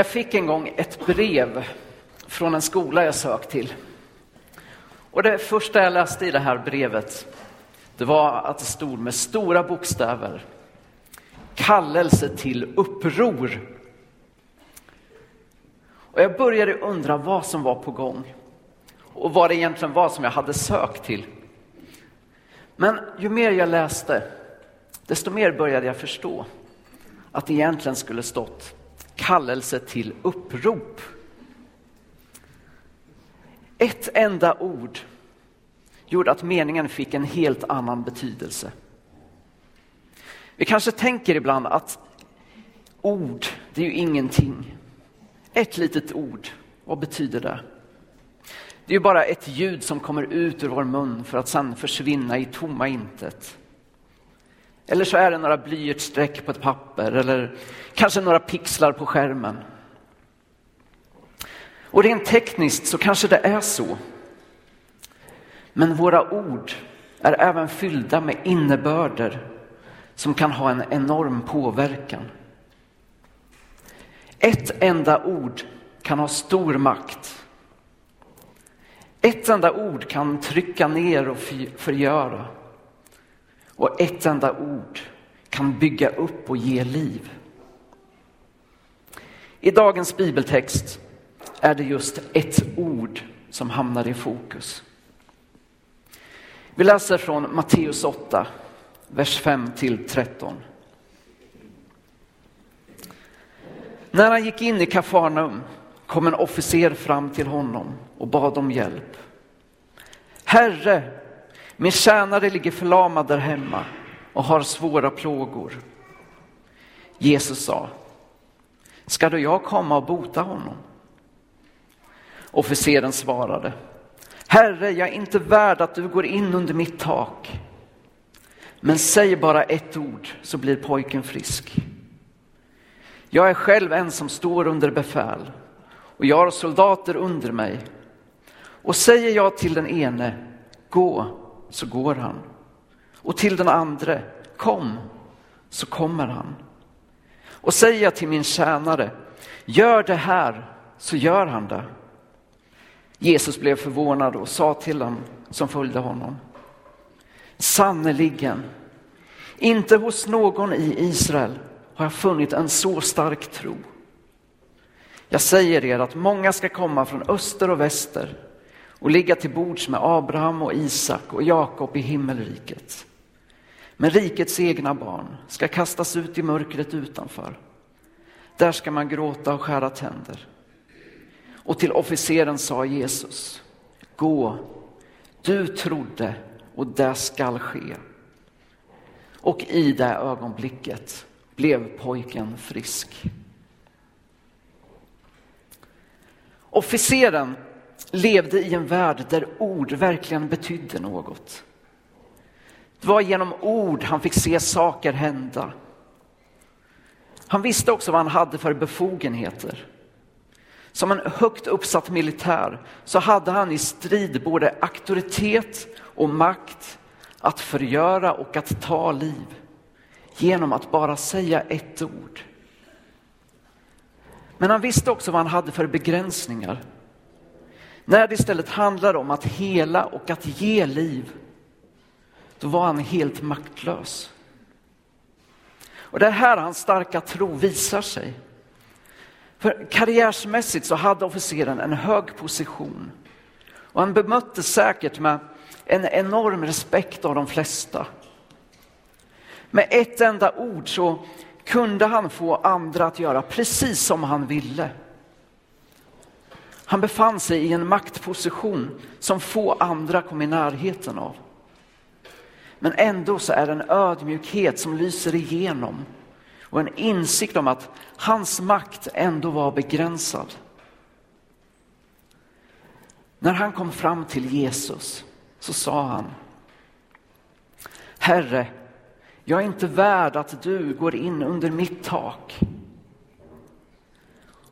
Jag fick en gång ett brev från en skola jag sökt till. Och det första jag läste i det här brevet, det var att det stod med stora bokstäver. Kallelse till uppror. Och jag började undra vad som var på gång och vad det egentligen var som jag hade sökt till. Men ju mer jag läste, desto mer började jag förstå att det egentligen skulle stått kallelse till upprop. Ett enda ord gjorde att meningen fick en helt annan betydelse. Vi kanske tänker ibland att ord, det är ju ingenting. Ett litet ord, vad betyder det? Det är ju bara ett ljud som kommer ut ur vår mun för att sedan försvinna i tomma intet. Eller så är det några blyertsstreck på ett papper eller kanske några pixlar på skärmen. Och rent tekniskt så kanske det är så. Men våra ord är även fyllda med innebörder som kan ha en enorm påverkan. Ett enda ord kan ha stor makt. Ett enda ord kan trycka ner och förgöra. Och ett enda ord kan bygga upp och ge liv. I dagens bibeltext är det just ett ord som hamnar i fokus. Vi läser från Matteus 8, vers 5 till 13. När han gick in i Kafarnaum kom en officer fram till honom och bad om hjälp. Herre, min tjänare ligger förlamad där hemma och har svåra plågor. Jesus sa, ska då jag komma och bota honom? Officeren svarade, Herre, jag är inte värd att du går in under mitt tak. Men säg bara ett ord så blir pojken frisk. Jag är själv en som står under befäl och jag har soldater under mig. Och säger jag till den ene, gå, så går han. Och till den andre, kom, så kommer han. Och säger jag till min tjänare, gör det här, så gör han det. Jesus blev förvånad och sa till dem som följde honom. Sannerligen, inte hos någon i Israel har jag funnit en så stark tro. Jag säger er att många ska komma från öster och väster och ligga till bords med Abraham och Isak och Jakob i himmelriket. Men rikets egna barn ska kastas ut i mörkret utanför. Där ska man gråta och skära tänder. Och till officeren sa Jesus, gå, du trodde och det skall ske. Och i det ögonblicket blev pojken frisk. Officeren levde i en värld där ord verkligen betydde något. Det var genom ord han fick se saker hända. Han visste också vad han hade för befogenheter. Som en högt uppsatt militär så hade han i strid både auktoritet och makt att förgöra och att ta liv genom att bara säga ett ord. Men han visste också vad han hade för begränsningar. När det istället handlade om att hela och att ge liv, då var han helt maktlös. Och det är här hans starka tro visar sig. För karriärsmässigt så hade officeren en hög position. Och han bemötte säkert med en enorm respekt av de flesta. Med ett enda ord så kunde han få andra att göra precis som han ville. Han befann sig i en maktposition som få andra kom i närheten av. Men ändå så är det en ödmjukhet som lyser igenom och en insikt om att hans makt ändå var begränsad. När han kom fram till Jesus så sa han Herre, jag är inte värd att du går in under mitt tak.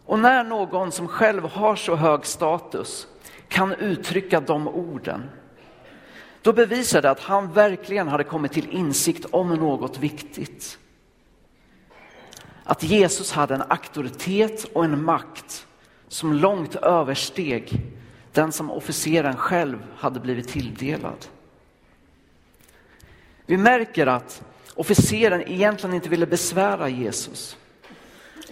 Och när någon som själv har så hög status kan uttrycka de orden, då bevisar det att han verkligen hade kommit till insikt om något viktigt. att Jesus hade en auktoritet och en makt som långt översteg den som officeren själv hade blivit tilldelad. Vi märker att officeren egentligen inte ville besvära Jesus.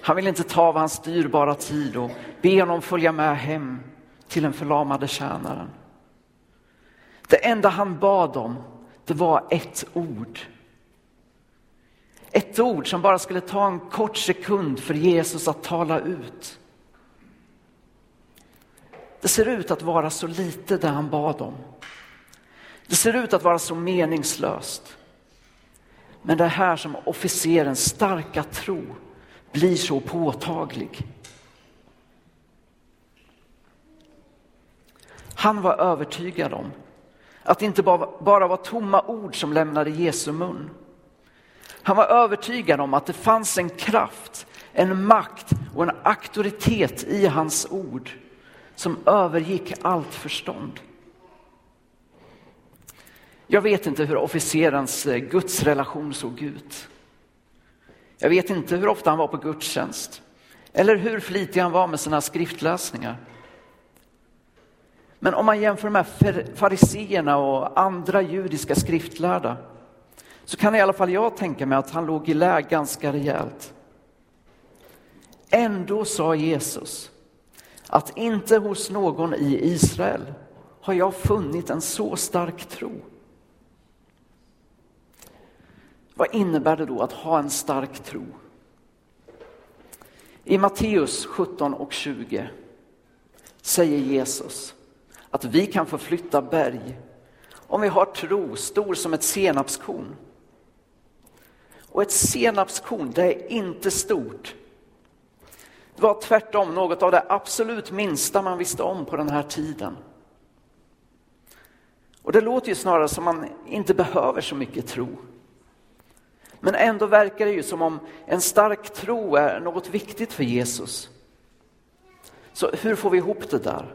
Han vill inte ta av hans dyrbara tid och be honom följa med hem till den förlamade tjänaren. Det enda han bad om, det var ett ord. Ett ord som bara skulle ta en kort sekund för Jesus att tala ut. Det ser ut att vara så lite det han bad om. Det ser ut att vara så meningslöst. Men det är här som officerens starka tro blir så påtaglig. Han var övertygad om att det inte bara var tomma ord som lämnade Jesu mun. Han var övertygad om att det fanns en kraft, en makt och en auktoritet i hans ord som övergick allt förstånd. Jag vet inte hur officerens eh, gudsrelation såg ut. Jag vet inte hur ofta han var på gudstjänst eller hur flitig han var med sina skriftläsningar. Men om man jämför med fariseerna och andra judiska skriftlärda så kan i alla fall jag tänka mig att han låg i lä ganska rejält. Ändå sa Jesus att inte hos någon i Israel har jag funnit en så stark tro. Vad innebär det då att ha en stark tro? I Matteus 17 och 20 säger Jesus att vi kan förflytta berg om vi har tro stor som ett senapskorn. Och ett senapskorn, det är inte stort. Det var tvärtom något av det absolut minsta man visste om på den här tiden. Och det låter ju snarare som man inte behöver så mycket tro. Men ändå verkar det ju som om en stark tro är något viktigt för Jesus. Så hur får vi ihop det där?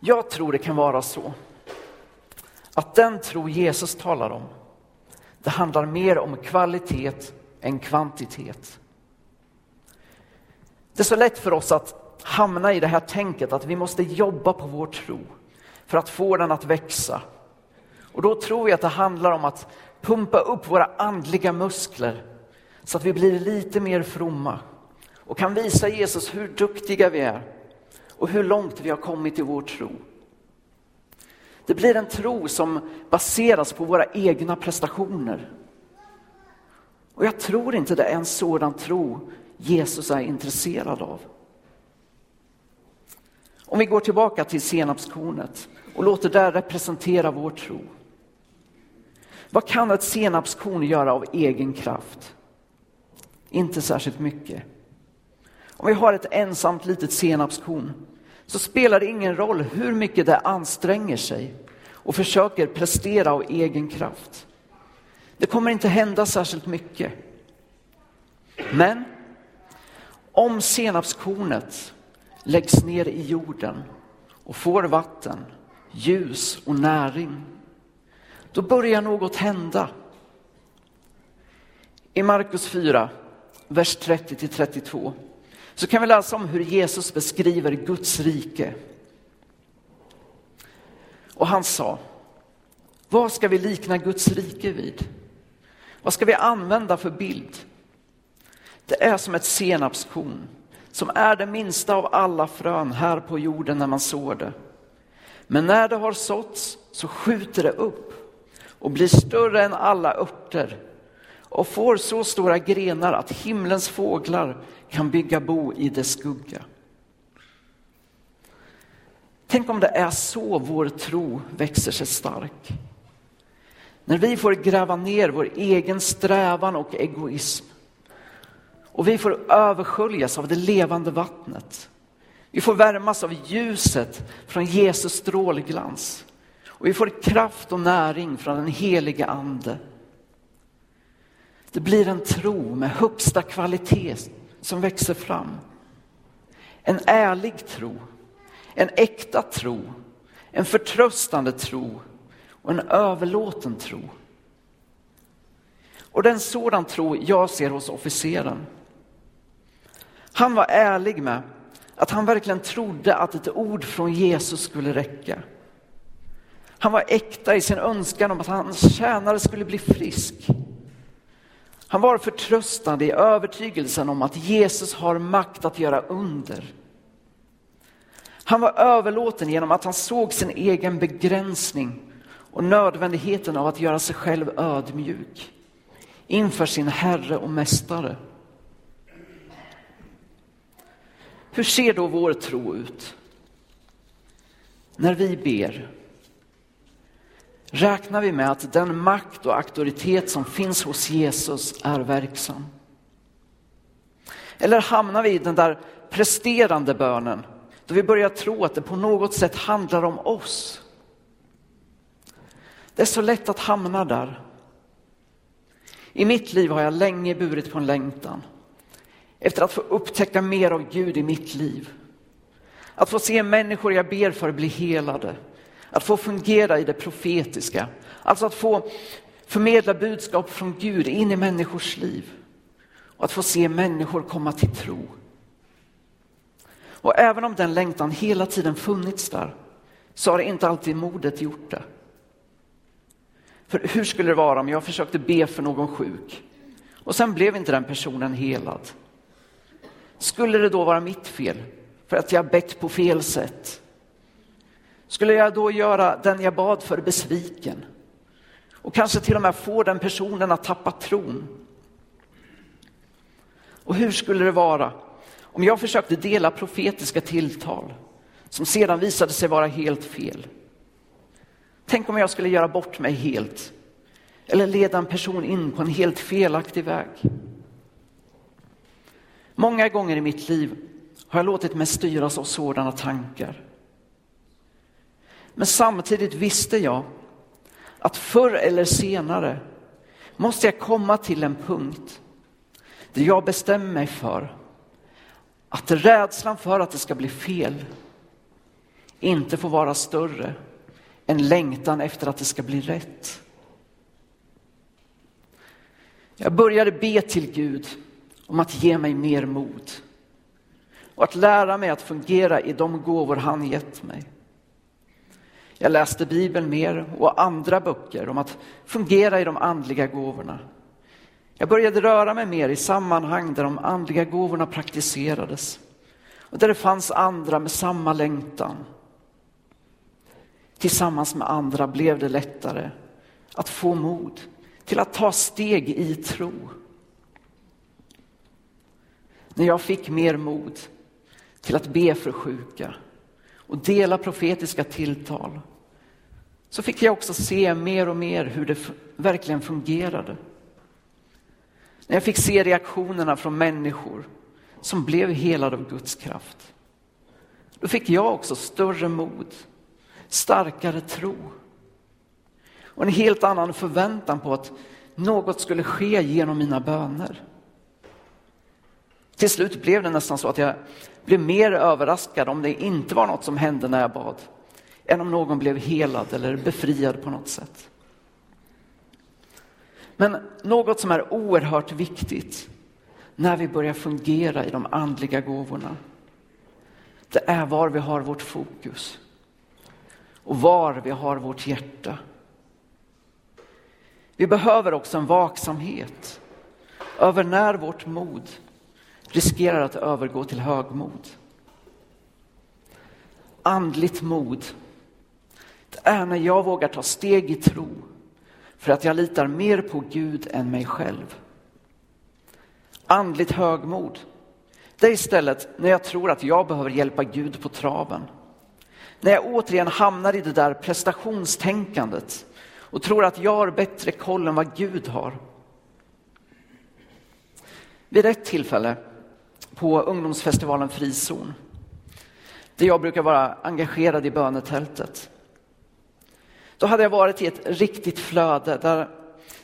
Jag tror det kan vara så att den tro Jesus talar om, det handlar mer om kvalitet än kvantitet. Det är så lätt för oss att hamna i det här tänket att vi måste jobba på vår tro för att få den att växa. Och då tror jag att det handlar om att pumpa upp våra andliga muskler så att vi blir lite mer fromma och kan visa Jesus hur duktiga vi är och hur långt vi har kommit i vår tro. Det blir en tro som baseras på våra egna prestationer. Och jag tror inte det är en sådan tro Jesus är intresserad av. Om vi går tillbaka till senapskornet och låter det representera vår tro. Vad kan ett senapskorn göra av egen kraft? Inte särskilt mycket. Om vi har ett ensamt litet senapskorn så spelar det ingen roll hur mycket det anstränger sig och försöker prestera av egen kraft. Det kommer inte hända särskilt mycket. Men om senapskornet läggs ner i jorden och får vatten, ljus och näring, då börjar något hända. I Markus 4, vers 30 32 så kan vi läsa om hur Jesus beskriver Guds rike. Och han sa, vad ska vi likna Guds rike vid? Vad ska vi använda för bild? Det är som ett senapskorn som är det minsta av alla frön här på jorden när man sår det. Men när det har såtts så skjuter det upp och blir större än alla örter och får så stora grenar att himlens fåglar kan bygga bo i dess skugga. Tänk om det är så vår tro växer sig stark. När vi får gräva ner vår egen strävan och egoism och vi får översköljas av det levande vattnet. Vi får värmas av ljuset från Jesus strålglans och vi får kraft och näring från den heliga ande. Det blir en tro med högsta kvalitet som växer fram. En ärlig tro, en äkta tro, en förtröstande tro och en överlåten tro. Och det är en sådan tro jag ser hos officeren. Han var ärlig med att han verkligen trodde att ett ord från Jesus skulle räcka. Han var äkta i sin önskan om att hans tjänare skulle bli frisk. Han var förtröstande i övertygelsen om att Jesus har makt att göra under. Han var överlåten genom att han såg sin egen begränsning och nödvändigheten av att göra sig själv ödmjuk inför sin Herre och Mästare. Hur ser då vår tro ut? När vi ber, räknar vi med att den makt och auktoritet som finns hos Jesus är verksam? Eller hamnar vi i den där presterande bönen då vi börjar tro att det på något sätt handlar om oss? Det är så lätt att hamna där. I mitt liv har jag länge burit på en längtan efter att få upptäcka mer av Gud i mitt liv. Att få se människor jag ber för bli helade. Att få fungera i det profetiska. Alltså att få förmedla budskap från Gud in i människors liv. Och att få se människor komma till tro. Och även om den längtan hela tiden funnits där så har inte alltid modet gjort det. För hur skulle det vara om jag försökte be för någon sjuk och sen blev inte den personen helad? Skulle det då vara mitt fel för att jag bett på fel sätt? Skulle jag då göra den jag bad för besviken? Och kanske till och med få den personen att tappa tron? Och hur skulle det vara om jag försökte dela profetiska tilltal som sedan visade sig vara helt fel? Tänk om jag skulle göra bort mig helt eller leda en person in på en helt felaktig väg. Många gånger i mitt liv har jag låtit mig styras av sådana tankar. Men samtidigt visste jag att förr eller senare måste jag komma till en punkt där jag bestämmer mig för att rädslan för att det ska bli fel inte får vara större än längtan efter att det ska bli rätt. Jag började be till Gud om att ge mig mer mod och att lära mig att fungera i de gåvor han gett mig. Jag läste Bibeln mer och andra böcker om att fungera i de andliga gåvorna. Jag började röra mig mer i sammanhang där de andliga gåvorna praktiserades och där det fanns andra med samma längtan. Tillsammans med andra blev det lättare att få mod till att ta steg i tro. När jag fick mer mod till att be för sjuka och dela profetiska tilltal så fick jag också se mer och mer hur det verkligen fungerade. När jag fick se reaktionerna från människor som blev helade av Guds kraft. Då fick jag också större mod, starkare tro och en helt annan förväntan på att något skulle ske genom mina böner. Till slut blev det nästan så att jag blev mer överraskad om det inte var något som hände när jag bad, än om någon blev helad eller befriad på något sätt. Men något som är oerhört viktigt när vi börjar fungera i de andliga gåvorna, det är var vi har vårt fokus och var vi har vårt hjärta. Vi behöver också en vaksamhet över när vårt mod riskerar att övergå till högmod. Andligt mod, det är när jag vågar ta steg i tro för att jag litar mer på Gud än mig själv. Andligt högmod, det är istället när jag tror att jag behöver hjälpa Gud på traven. När jag återigen hamnar i det där prestationstänkandet och tror att jag har bättre koll än vad Gud har. Vid ett tillfälle på ungdomsfestivalen Frizon, där jag brukar vara engagerad i bönetältet. Då hade jag varit i ett riktigt flöde där,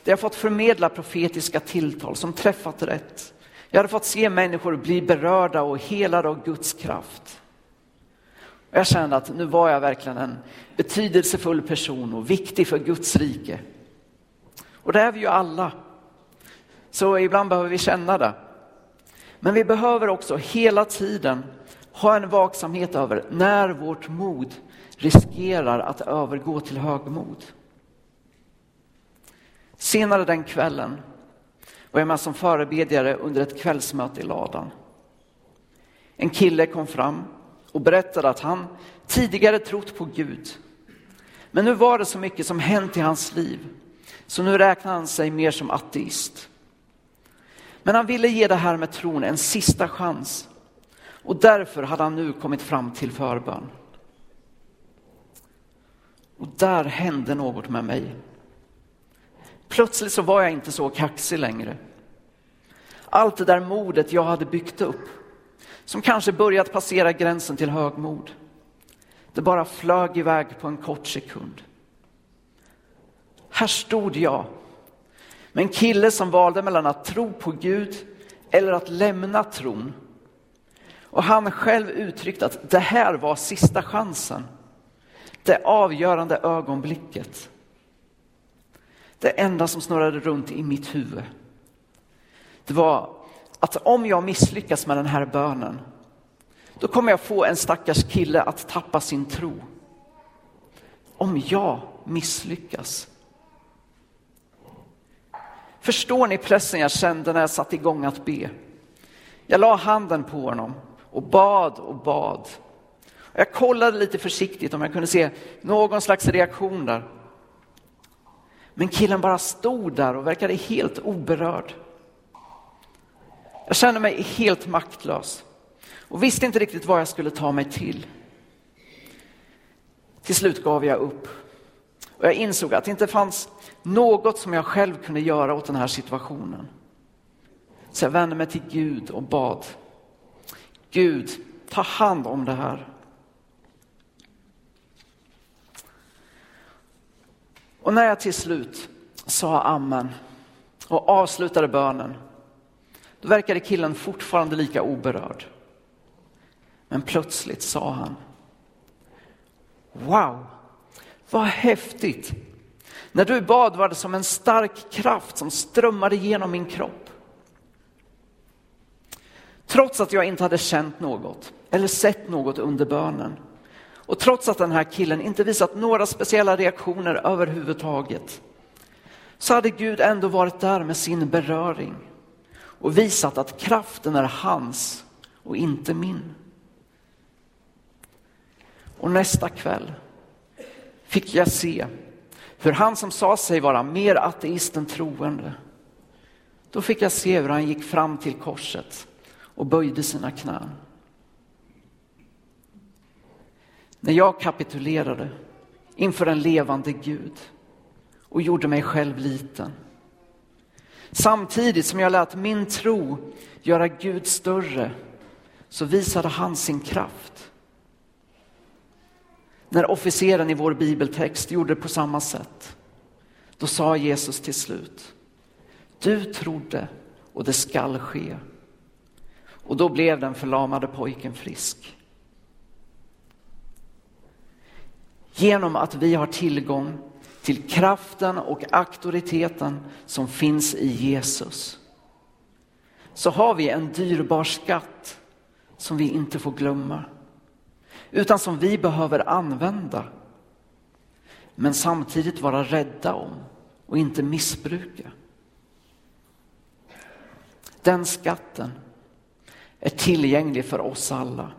där jag fått förmedla profetiska tilltal som träffat rätt. Jag hade fått se människor bli berörda och helade av Guds kraft. Och jag kände att nu var jag verkligen en betydelsefull person och viktig för Guds rike. Och det är vi ju alla. Så ibland behöver vi känna det. Men vi behöver också hela tiden ha en vaksamhet över när vårt mod riskerar att övergå till högmod. Senare den kvällen var jag med som förebedjare under ett kvällsmöte i ladan. En kille kom fram och berättade att han tidigare trott på Gud. Men nu var det så mycket som hänt i hans liv, så nu räknar han sig mer som ateist. Men han ville ge det här med tron en sista chans och därför hade han nu kommit fram till förbön. Och där hände något med mig. Plötsligt så var jag inte så kaxig längre. Allt det där modet jag hade byggt upp, som kanske börjat passera gränsen till högmod, det bara flög iväg på en kort sekund. Här stod jag men en kille som valde mellan att tro på Gud eller att lämna tron. Och han själv uttryckte att det här var sista chansen. Det avgörande ögonblicket. Det enda som snurrade runt i mitt huvud. Det var att om jag misslyckas med den här bönen, då kommer jag få en stackars kille att tappa sin tro. Om jag misslyckas. Förstår ni pressen jag kände när jag satte igång att be? Jag la handen på honom och bad och bad. Jag kollade lite försiktigt om jag kunde se någon slags reaktion där. Men killen bara stod där och verkade helt oberörd. Jag kände mig helt maktlös och visste inte riktigt vad jag skulle ta mig till. Till slut gav jag upp och jag insåg att det inte fanns något som jag själv kunde göra åt den här situationen. Så jag vände mig till Gud och bad. Gud, ta hand om det här. Och när jag till slut sa amen och avslutade bönen, då verkade killen fortfarande lika oberörd. Men plötsligt sa han, wow, vad häftigt. När du bad var det som en stark kraft som strömmade genom min kropp. Trots att jag inte hade känt något eller sett något under bönen och trots att den här killen inte visat några speciella reaktioner överhuvudtaget så hade Gud ändå varit där med sin beröring och visat att kraften är hans och inte min. Och nästa kväll fick jag se för han som sa sig vara mer ateist än troende, då fick jag se hur han gick fram till korset och böjde sina knän. När jag kapitulerade inför en levande Gud och gjorde mig själv liten. Samtidigt som jag lät min tro göra Gud större så visade han sin kraft. När officeren i vår bibeltext gjorde på samma sätt, då sa Jesus till slut, du trodde och det skall ske. Och då blev den förlamade pojken frisk. Genom att vi har tillgång till kraften och auktoriteten som finns i Jesus så har vi en dyrbar skatt som vi inte får glömma utan som vi behöver använda men samtidigt vara rädda om och inte missbruka. Den skatten är tillgänglig för oss alla.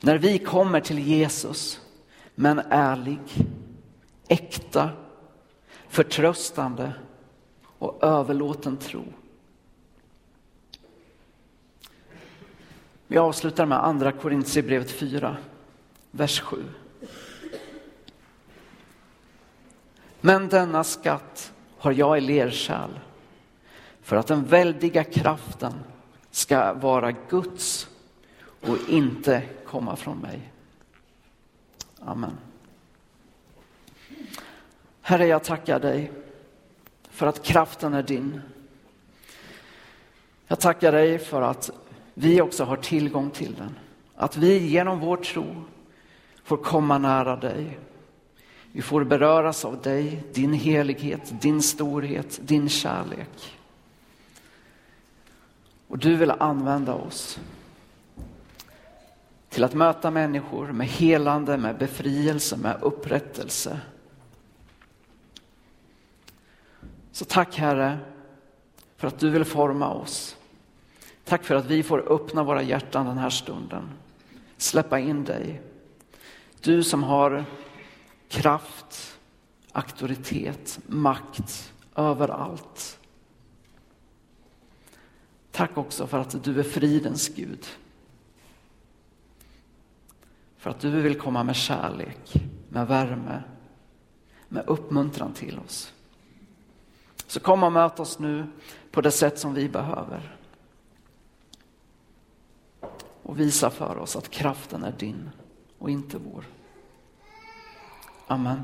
När vi kommer till Jesus med en ärlig, äkta, förtröstande och överlåten tro. Vi avslutar med andra Korintierbrevet 4, vers 7. Men denna skatt har jag i lerkärl för att den väldiga kraften ska vara Guds och inte komma från mig. Amen. Herre, jag tackar dig för att kraften är din. Jag tackar dig för att vi också har tillgång till den. Att vi genom vår tro får komma nära dig. Vi får beröras av dig, din helighet, din storhet, din kärlek. Och du vill använda oss till att möta människor med helande, med befrielse, med upprättelse. Så tack Herre för att du vill forma oss. Tack för att vi får öppna våra hjärtan den här stunden. Släppa in dig. Du som har kraft, auktoritet, makt överallt. Tack också för att du är fridens Gud. För att du vill komma med kärlek, med värme, med uppmuntran till oss. Så kom och möt oss nu på det sätt som vi behöver. Och visa för oss att kraften är din och inte vår. Amen.